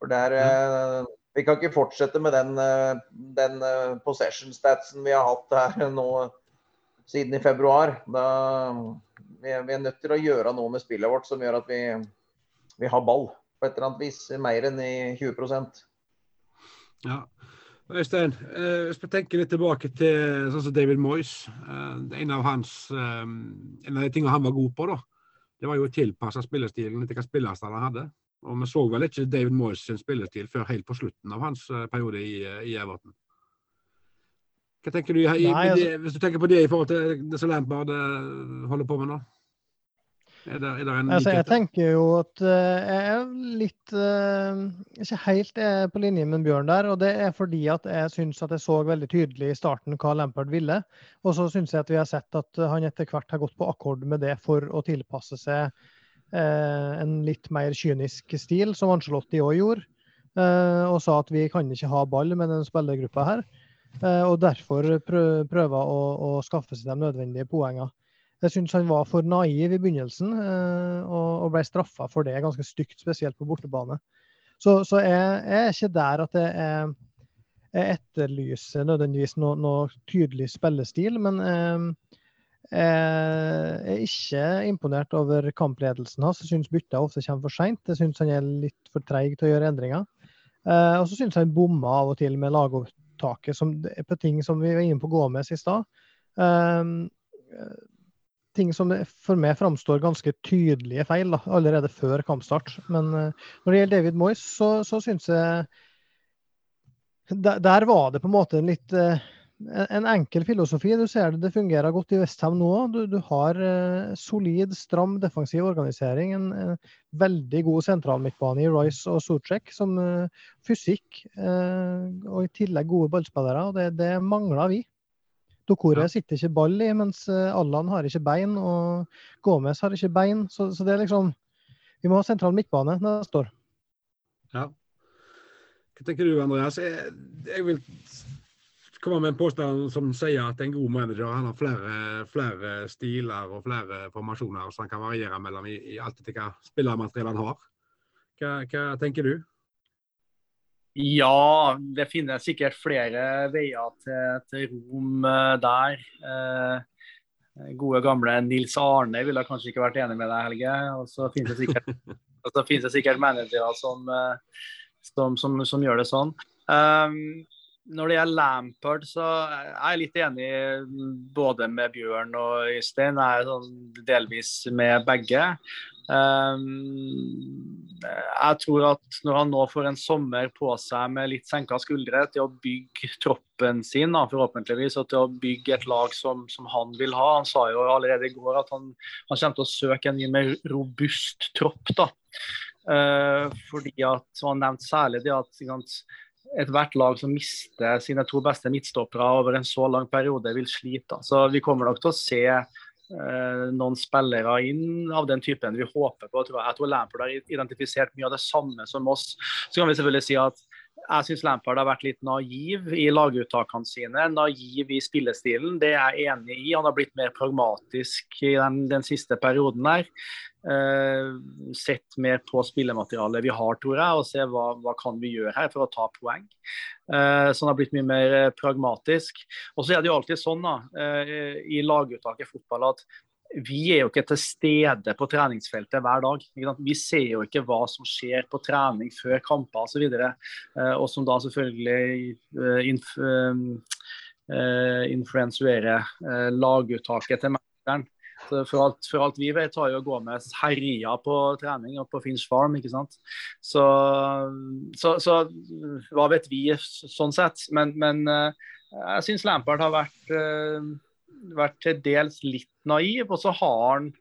For der, uh, Vi kan ikke fortsette med den, den possession-statsen vi har hatt her nå siden i februar. Da, vi, er, vi er nødt til å gjøre noe med spillet vårt som gjør at vi, vi har ball på et eller annet vis. Mer enn i 20% Ja. Øystein, eh, hvis vi tenker litt tilbake til sånn som David Moyes. Eh, en, av hans, eh, en av de tingene han var god på, da, det var jo å tilpasse spillestilen til hva spillerstand han hadde. Og Vi så vel ikke David Moyes sin spillestil før helt på slutten av hans periode i, i Everton. Hva tenker du, i, Nei, altså... Hvis du tenker på det i forhold til det som Lampard holder på med nå? Er det, er det altså, jeg tenker jo at uh, jeg er litt uh, Ikke helt på linje med Bjørn der. Og det er fordi at jeg syns at jeg så veldig tydelig i starten hva Lampard ville. Og så syns jeg at vi har sett at han etter hvert har gått på akkord med det for å tilpasse seg en litt mer kynisk stil, som Angelotti òg gjorde. og sa at vi kan ikke ha ball med den spillergruppa her. og derfor prøver å, å skaffe seg de nødvendige poengene. Jeg syns han var for naiv i begynnelsen, eh, og ble straffa for det ganske stygt, spesielt på bortebane. Så, så jeg, jeg, er ikke der at jeg, jeg etterlyser nødvendigvis noe, noe, tydelig spillestil, men eh, jeg er ikke imponert over kampledelsen hans. Jeg syns bytta ofte kommer for seint. Jeg syns han er litt for treig til å gjøre endringer. Eh, og så syns han bomma av og til med lagopptaket på ting som vi var inne på Gåmes i stad ting som for meg framstår ganske tydelige feil da, allerede før kampstart. Men uh, når det gjelder David Moyes, så, så syns jeg der, der, var det på en måte en litt en enkel filosofi. Du ser det, det fungerer godt i Westham nå. Du, du har uh, solid, stram defensiv organisering. En, en veldig god sentral midtbane i Royce og Sucek, som fysikk. og i tillegg gode ballspillere. og Det, det mangler vi. Dokore ja. sitter ikke ball i, mens eh, Allan har ikke bein, og Gomez har ikke bein. Så, så, det er liksom Vi må ha sentral midtbane neste år. Ja. Hva tenker du, Andreas? Jeg, jeg vil komme med en påstand som sier at en god manager han har flere, flere stiler og flere formasjoner som han kan variere mellom i, i alt etter hva spillermateriell han har. Hva, hva tenker du? Ja, det finnes sikkert flere veier til, til Rom eh, der. Eh, gode, gamle Nils Arne ville kanskje ikke vært enig med deg, Helge. Og så finnes det sikkert, det sikkert managere som, eh, som, som, som, gjør det sånn. Um, når det gjelder Lampard, så er jeg litt enig både med Bjørn og Øystein. Jeg er sånn delvis med begge. Um, jeg tror at når han nå får en sommer på seg med litt senka skuldre til å bygge troppen sin, forhåpentligvis, og til å bygge et lag som, som, han vil ha Han sa jo allerede i går at han, han kommer til å søke en mye mer robust tropp. da. Uh, fordi at, Han nevnte særlig det at ethvert lag som mister sine to beste midtstoppere over en så lang periode, vil slite. Så Vi kommer nok til å se Eh, noen spillere inn av den typen vi håper på. Jeg tror, jeg tror Lampard har identifisert mye av det samme som oss. Så kan vi selvfølgelig si at jeg syns Lampard har vært litt naiv i laguttakene sine. Naiv i spillestilen, det er jeg enig i. Han har blitt mer pragmatisk i den, den siste perioden her. Uh, sett mer på spillematerialet vi har, tror jeg, og se hva, hva kan vi gjøre her for å ta poeng. Uh, så han har blitt mye mer uh, pragmatisk. Og så er det jo alltid sånn da, i laguttak i fotball at vi er jo ikke til stede på treningsfeltet hver dag. Vi ser jo ikke hva som skjer på trening før kamper osv. Og, så og som da selvfølgelig inf influensuerer laguttaket til mesteren. For alt, for alt, vi vet, har jo Gomez herja på trening og på Finch Farm. ikke sant? Så, så, så hva vet vi sånn sett? Men, men jeg syns Lampard har vært vært til dels litt naiv, og så har han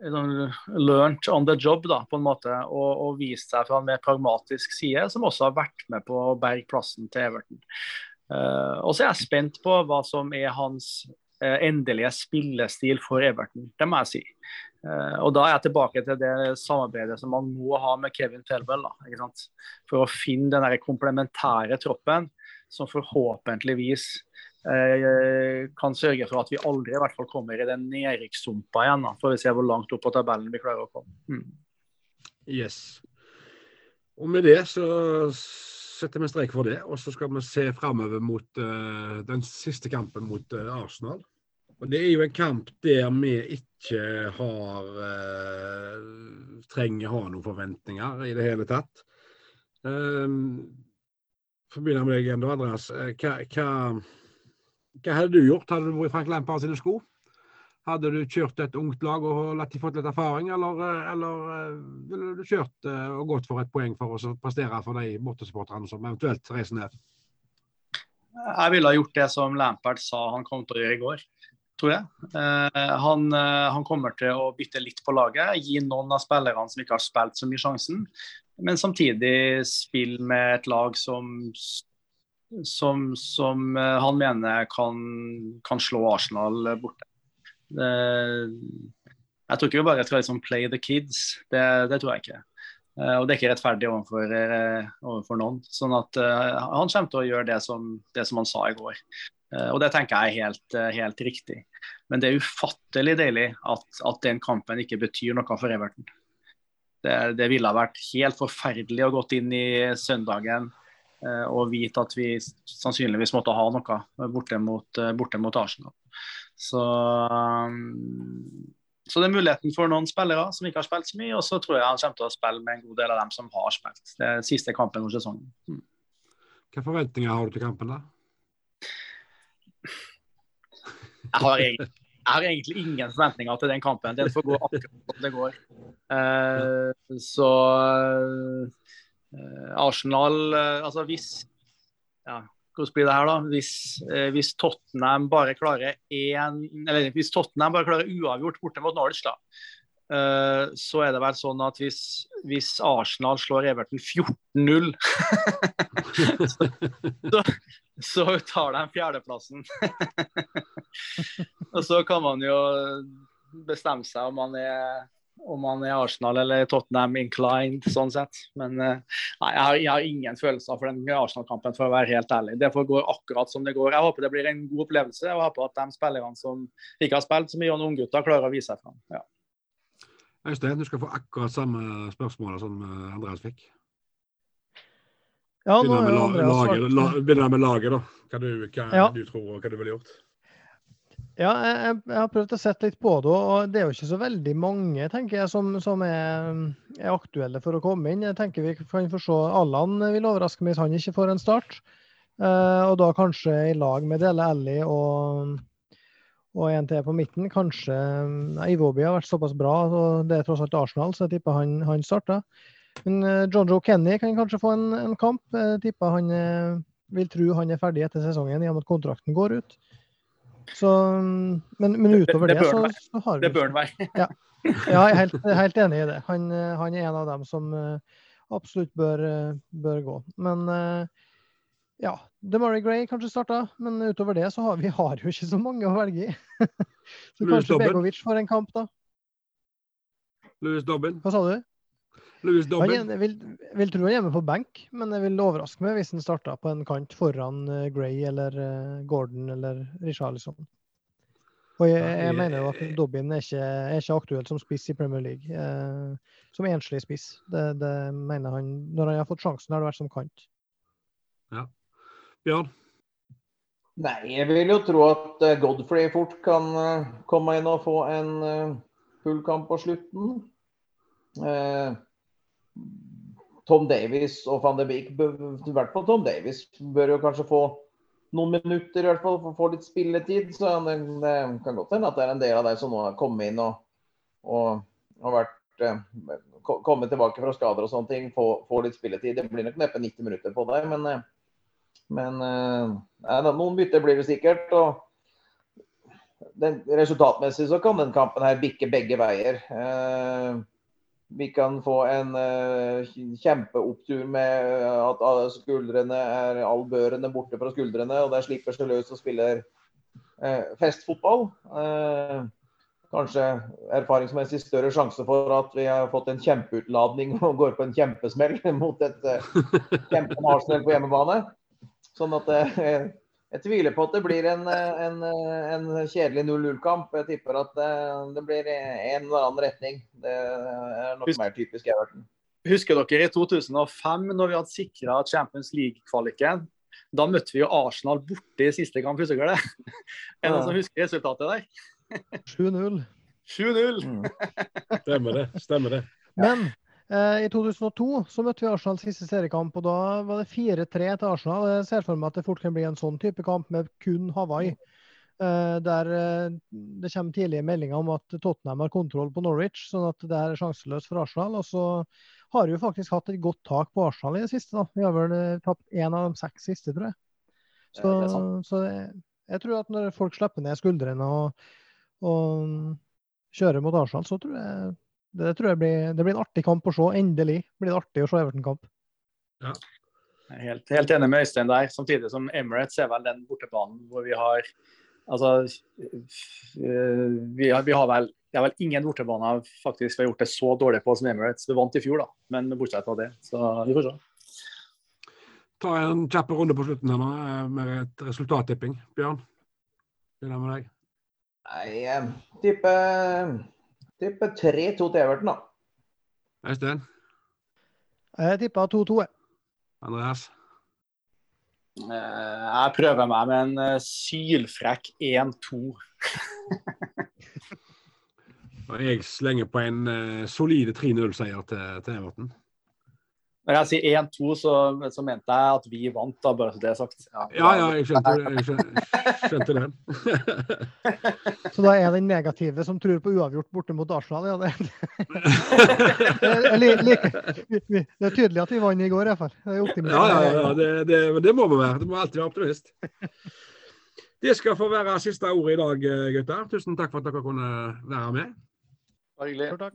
learnt learned on the job da, på en måte, og, og, vist seg fra en mer pragmatisk side, som også har vært med på å berge plassen til Everton. Uh, og så er jeg spent på hva som er hans uh, endelige spillestil for Everton, det må jeg si. Uh, og da er jeg tilbake til det samarbeidet som man må ha med Kevin Telwell. For å finne den komplementære troppen som forhåpentligvis Eh, kan sørge for at vi aldri i hvert fall kommer i den nedrykkssumpa igjen. Da. Får vi se hvor langt opp på tabellen vi klarer å komme. Mm. Yes. Og med det så setter vi strek for det, og så skal vi se framover mot uh, den siste kampen mot uh, Arsenal. Og Det er jo en kamp der vi ikke har uh, trenger ha noen forventninger i det hele tatt. Um, for å begynne med deg, Andreas. Hva, hva hadde du gjort? Hadde du vært i Frank Lampard sine sko? Hadde du kjørt et ungt lag og latt de fått litt erfaring, eller, eller eh, ville du kjørt eh, og gått for et poeng for å prestere for de bortesupporterne som eventuelt reiser ned? Jeg ville ha gjort det som Lampard sa han kom til å gjøre i går, tror jeg. Eh, han, han, kommer til å bytte litt på laget, gi noen av spillerne som ikke har spilt så mye sjansen, men samtidig spille med et lag som som, som eh, han mener kan, kan, slå Arsenal borte. Jeg tror ikke vi bare skal liksom play the kids, det, det, tror jeg ikke. Eh, og det er ikke rettferdig overfor, eh, overfor noen. Sånn at Han kommer til å gjøre det som, det som han sa i går. Og det tenker jeg er helt, helt riktig. Men det er ufattelig deilig at, at, den kampen ikke betyr noe for Everton. Det, det ville ha vært helt forferdelig å gått inn i søndagen og vite at vi sannsynligvis måtte ha noe borte mot, eh, borte mot Arsenal. Så, um, så, det er muligheten for noen spillere som ikke har spilt så mye, og så tror jeg han kommer til å spille med en god del av dem som har spilt. Det er siste kampen for sesongen. Mm. Hvilke forventninger har du til kampen, da? Jeg har, egentlig, jeg har egentlig ingen forventninger til den kampen. Den får gå akkurat som det går. Uh, så Eh, Arsenal eh, Altså hvis ja, hvordan blir det her da? Hvis, eh, hvis, Tottenham bare klarer én Eller hvis Tottenham bare klarer uavgjort borte mot Norwich, da, så er det vel sånn at hvis, hvis Arsenal slår Everton 14-0, så, så, så, tar de fjerdeplassen. Og så kan man jo bestemme seg om man er om han er Arsenal eller Tottenham inclined, sånn sett. Men eh, nei, jeg, har, jeg har ingen følelser for den Arsenal-kampen, for å være helt ærlig. Det får gå akkurat som det går. Jeg håper det blir en god opplevelse. Jeg håper at de spillerne som ikke har spilt så mye, og unggutter, klarer å vise seg fram. Ja. Øystein, du skal få akkurat samme spørsmål som eh, Andreas fikk. Ja, nå er Andreas. Begynner med laget, da. Hva du, hva ja. du tror og hva du ville gjort. Ja, jeg, jeg, har prøvd å sette litt på det, og det er jo ikke så veldig mange tenker jeg, som, som er, er, aktuelle for å komme inn. Jeg tenker vi kan få se Allan vil overraske meg hvis han ikke får en start. Uh, og da kanskje i lag med Dele Alli og, og en til på midten. Kanskje nei, Iwobi har vært såpass bra, og det er tross alt Arsenal, så jeg tipper han, han starter. Men John Joe Kenny kan kanskje få en, en kamp. Jeg tipper han uh, vil tro han er ferdig etter sesongen i og med at kontrakten går ut. Så, men, men, utover det, det, det så, så, har vi Det bør han være. ja. ja, jeg er helt, helt, enig i det. Han, han, er en av dem som uh, absolutt bør, uh, bør, gå. Men uh, ja, DeMarie Gray kanskje starta, men utover det så har vi har jo ikke så mange å velge i. så kanskje Begovic får en kamp, da. Louis Dobbin. Hva sa du? Louis Dobbin. Jeg vil, vil, tro han er hjemme på benk, men jeg vil overraske meg hvis han starta på en kant foran uh, Gray eller uh, Gordon eller Richarlison. Og jeg, jeg, mener jo at Dobbin er ikke, er ikke aktuell som spiss i Premier League. Uh, som enslig spiss. Det, det, mener han Når han har fått sjansen, har det vært som kant. Ja. Bjørn? Nei, jeg vil jo tro at eh, Godfrey fort kan eh, komme inn og få en eh, full kamp på slutten. Eh, Tom Davies og van de Beek, i hvert fall Tom Davies, bør jo kanskje få noen minutter i hvert fall, for å få litt spilletid. Så det, det kan godt hende at det er en del av deg som nå har kommet inn og, og og vært eh, kommet tilbake fra skader og sånne ting, få, få litt spilletid. Det blir nok neppe 90 minutter på deg, men, eh, men eh, noen bytter blir det sikkert. og den, Resultatmessig så kan den kampen her bikke begge veier. Eh, vi kan få en uh, kjempeopptur med at alle skuldrene er albørene borte fra skuldrene, og der slipper seg løs og spiller uh, festfotball. Uh, kanskje erfaringsmessig større sjanse for at vi har fått en kjempeutladning og går på en kjempesmell mot et uh, Arsenal på hjemmebane. Sånn at eh, jeg tviler på at det blir en, eh, en, eh, en kjedelig 0-0-kamp. Jeg tipper at det, det blir en eller annen retning. Det er nok Husk- mer typisk Everton. Husker dere i 2005, når vi hadde sikra Champions League-kvaliken? Da møtte vi jo Arsenal borte i siste kamp, husker dere det? Er det noen som husker resultatet der? 7-0. 7-0. Stemmer det. Stemmer det. Men eh, i 2002 så møtte vi Arsenal siste seriekamp, og da var det 4-3 til Arsenal. Jeg ser for meg at det fort kan bli en sånn type kamp med kun Hawaii. Eh, der eh, det kommer tidlige meldinger om at Tottenham har kontroll på Norwich, sånn at det er sjanseløst for Arsenal. Og så har vi jo faktisk hatt et godt tak på Arsenal i det siste. da. Vi har vel eh, tapt én av de seks siste, tror jeg. Så, så jeg, jeg tror at når folk slipper ned skuldrene og, og kjører mot Arsenal, så tror jeg det tror jeg blir, det blir en artig kamp å se. Endelig blir det artig å se Everton-kamp. Jeg er Helt, helt enig med Øystein der. Samtidig som Emirates er vel den bortebanen hvor vi har Altså, vi har, vi har vel det er vel ingen bortebaner faktisk vi har gjort det så dårlig på som Emirates. Vi vant i fjor, da, men bortsett fra det. Så vi får se. Ta en kjapp runde på slutten her nå, eh, med et resultattipping. Bjørn, begynner med deg. Nei, jeg tipper, tipper 3-2 til Everton, da. Øystein? Jeg tipper 2-2. jeg. Andreas? Eh, Jeg prøver meg med en eh, sylfrekk 1-2. Og jeg slenger på en uh, solide 3-0-seier til, til Everton. Når jeg sier 1-2, så, så mente jeg at vi vant, da, bare så det er sagt. Ja, ja, jeg skjønte, jeg skjønte, skjønte den. Så da er den negative som tror på uavgjort borte mot Arsenal. Ja, det, det, li- like, det er tydelig at vi vant i går, i hvert fall. Ja, ja, ja, det, det, det må vi være. Det må alltid være optimist. Det skal få være siste ordet i dag, gutter. Tusen takk for at dere kunne være med. Bare hyggelig. Takk.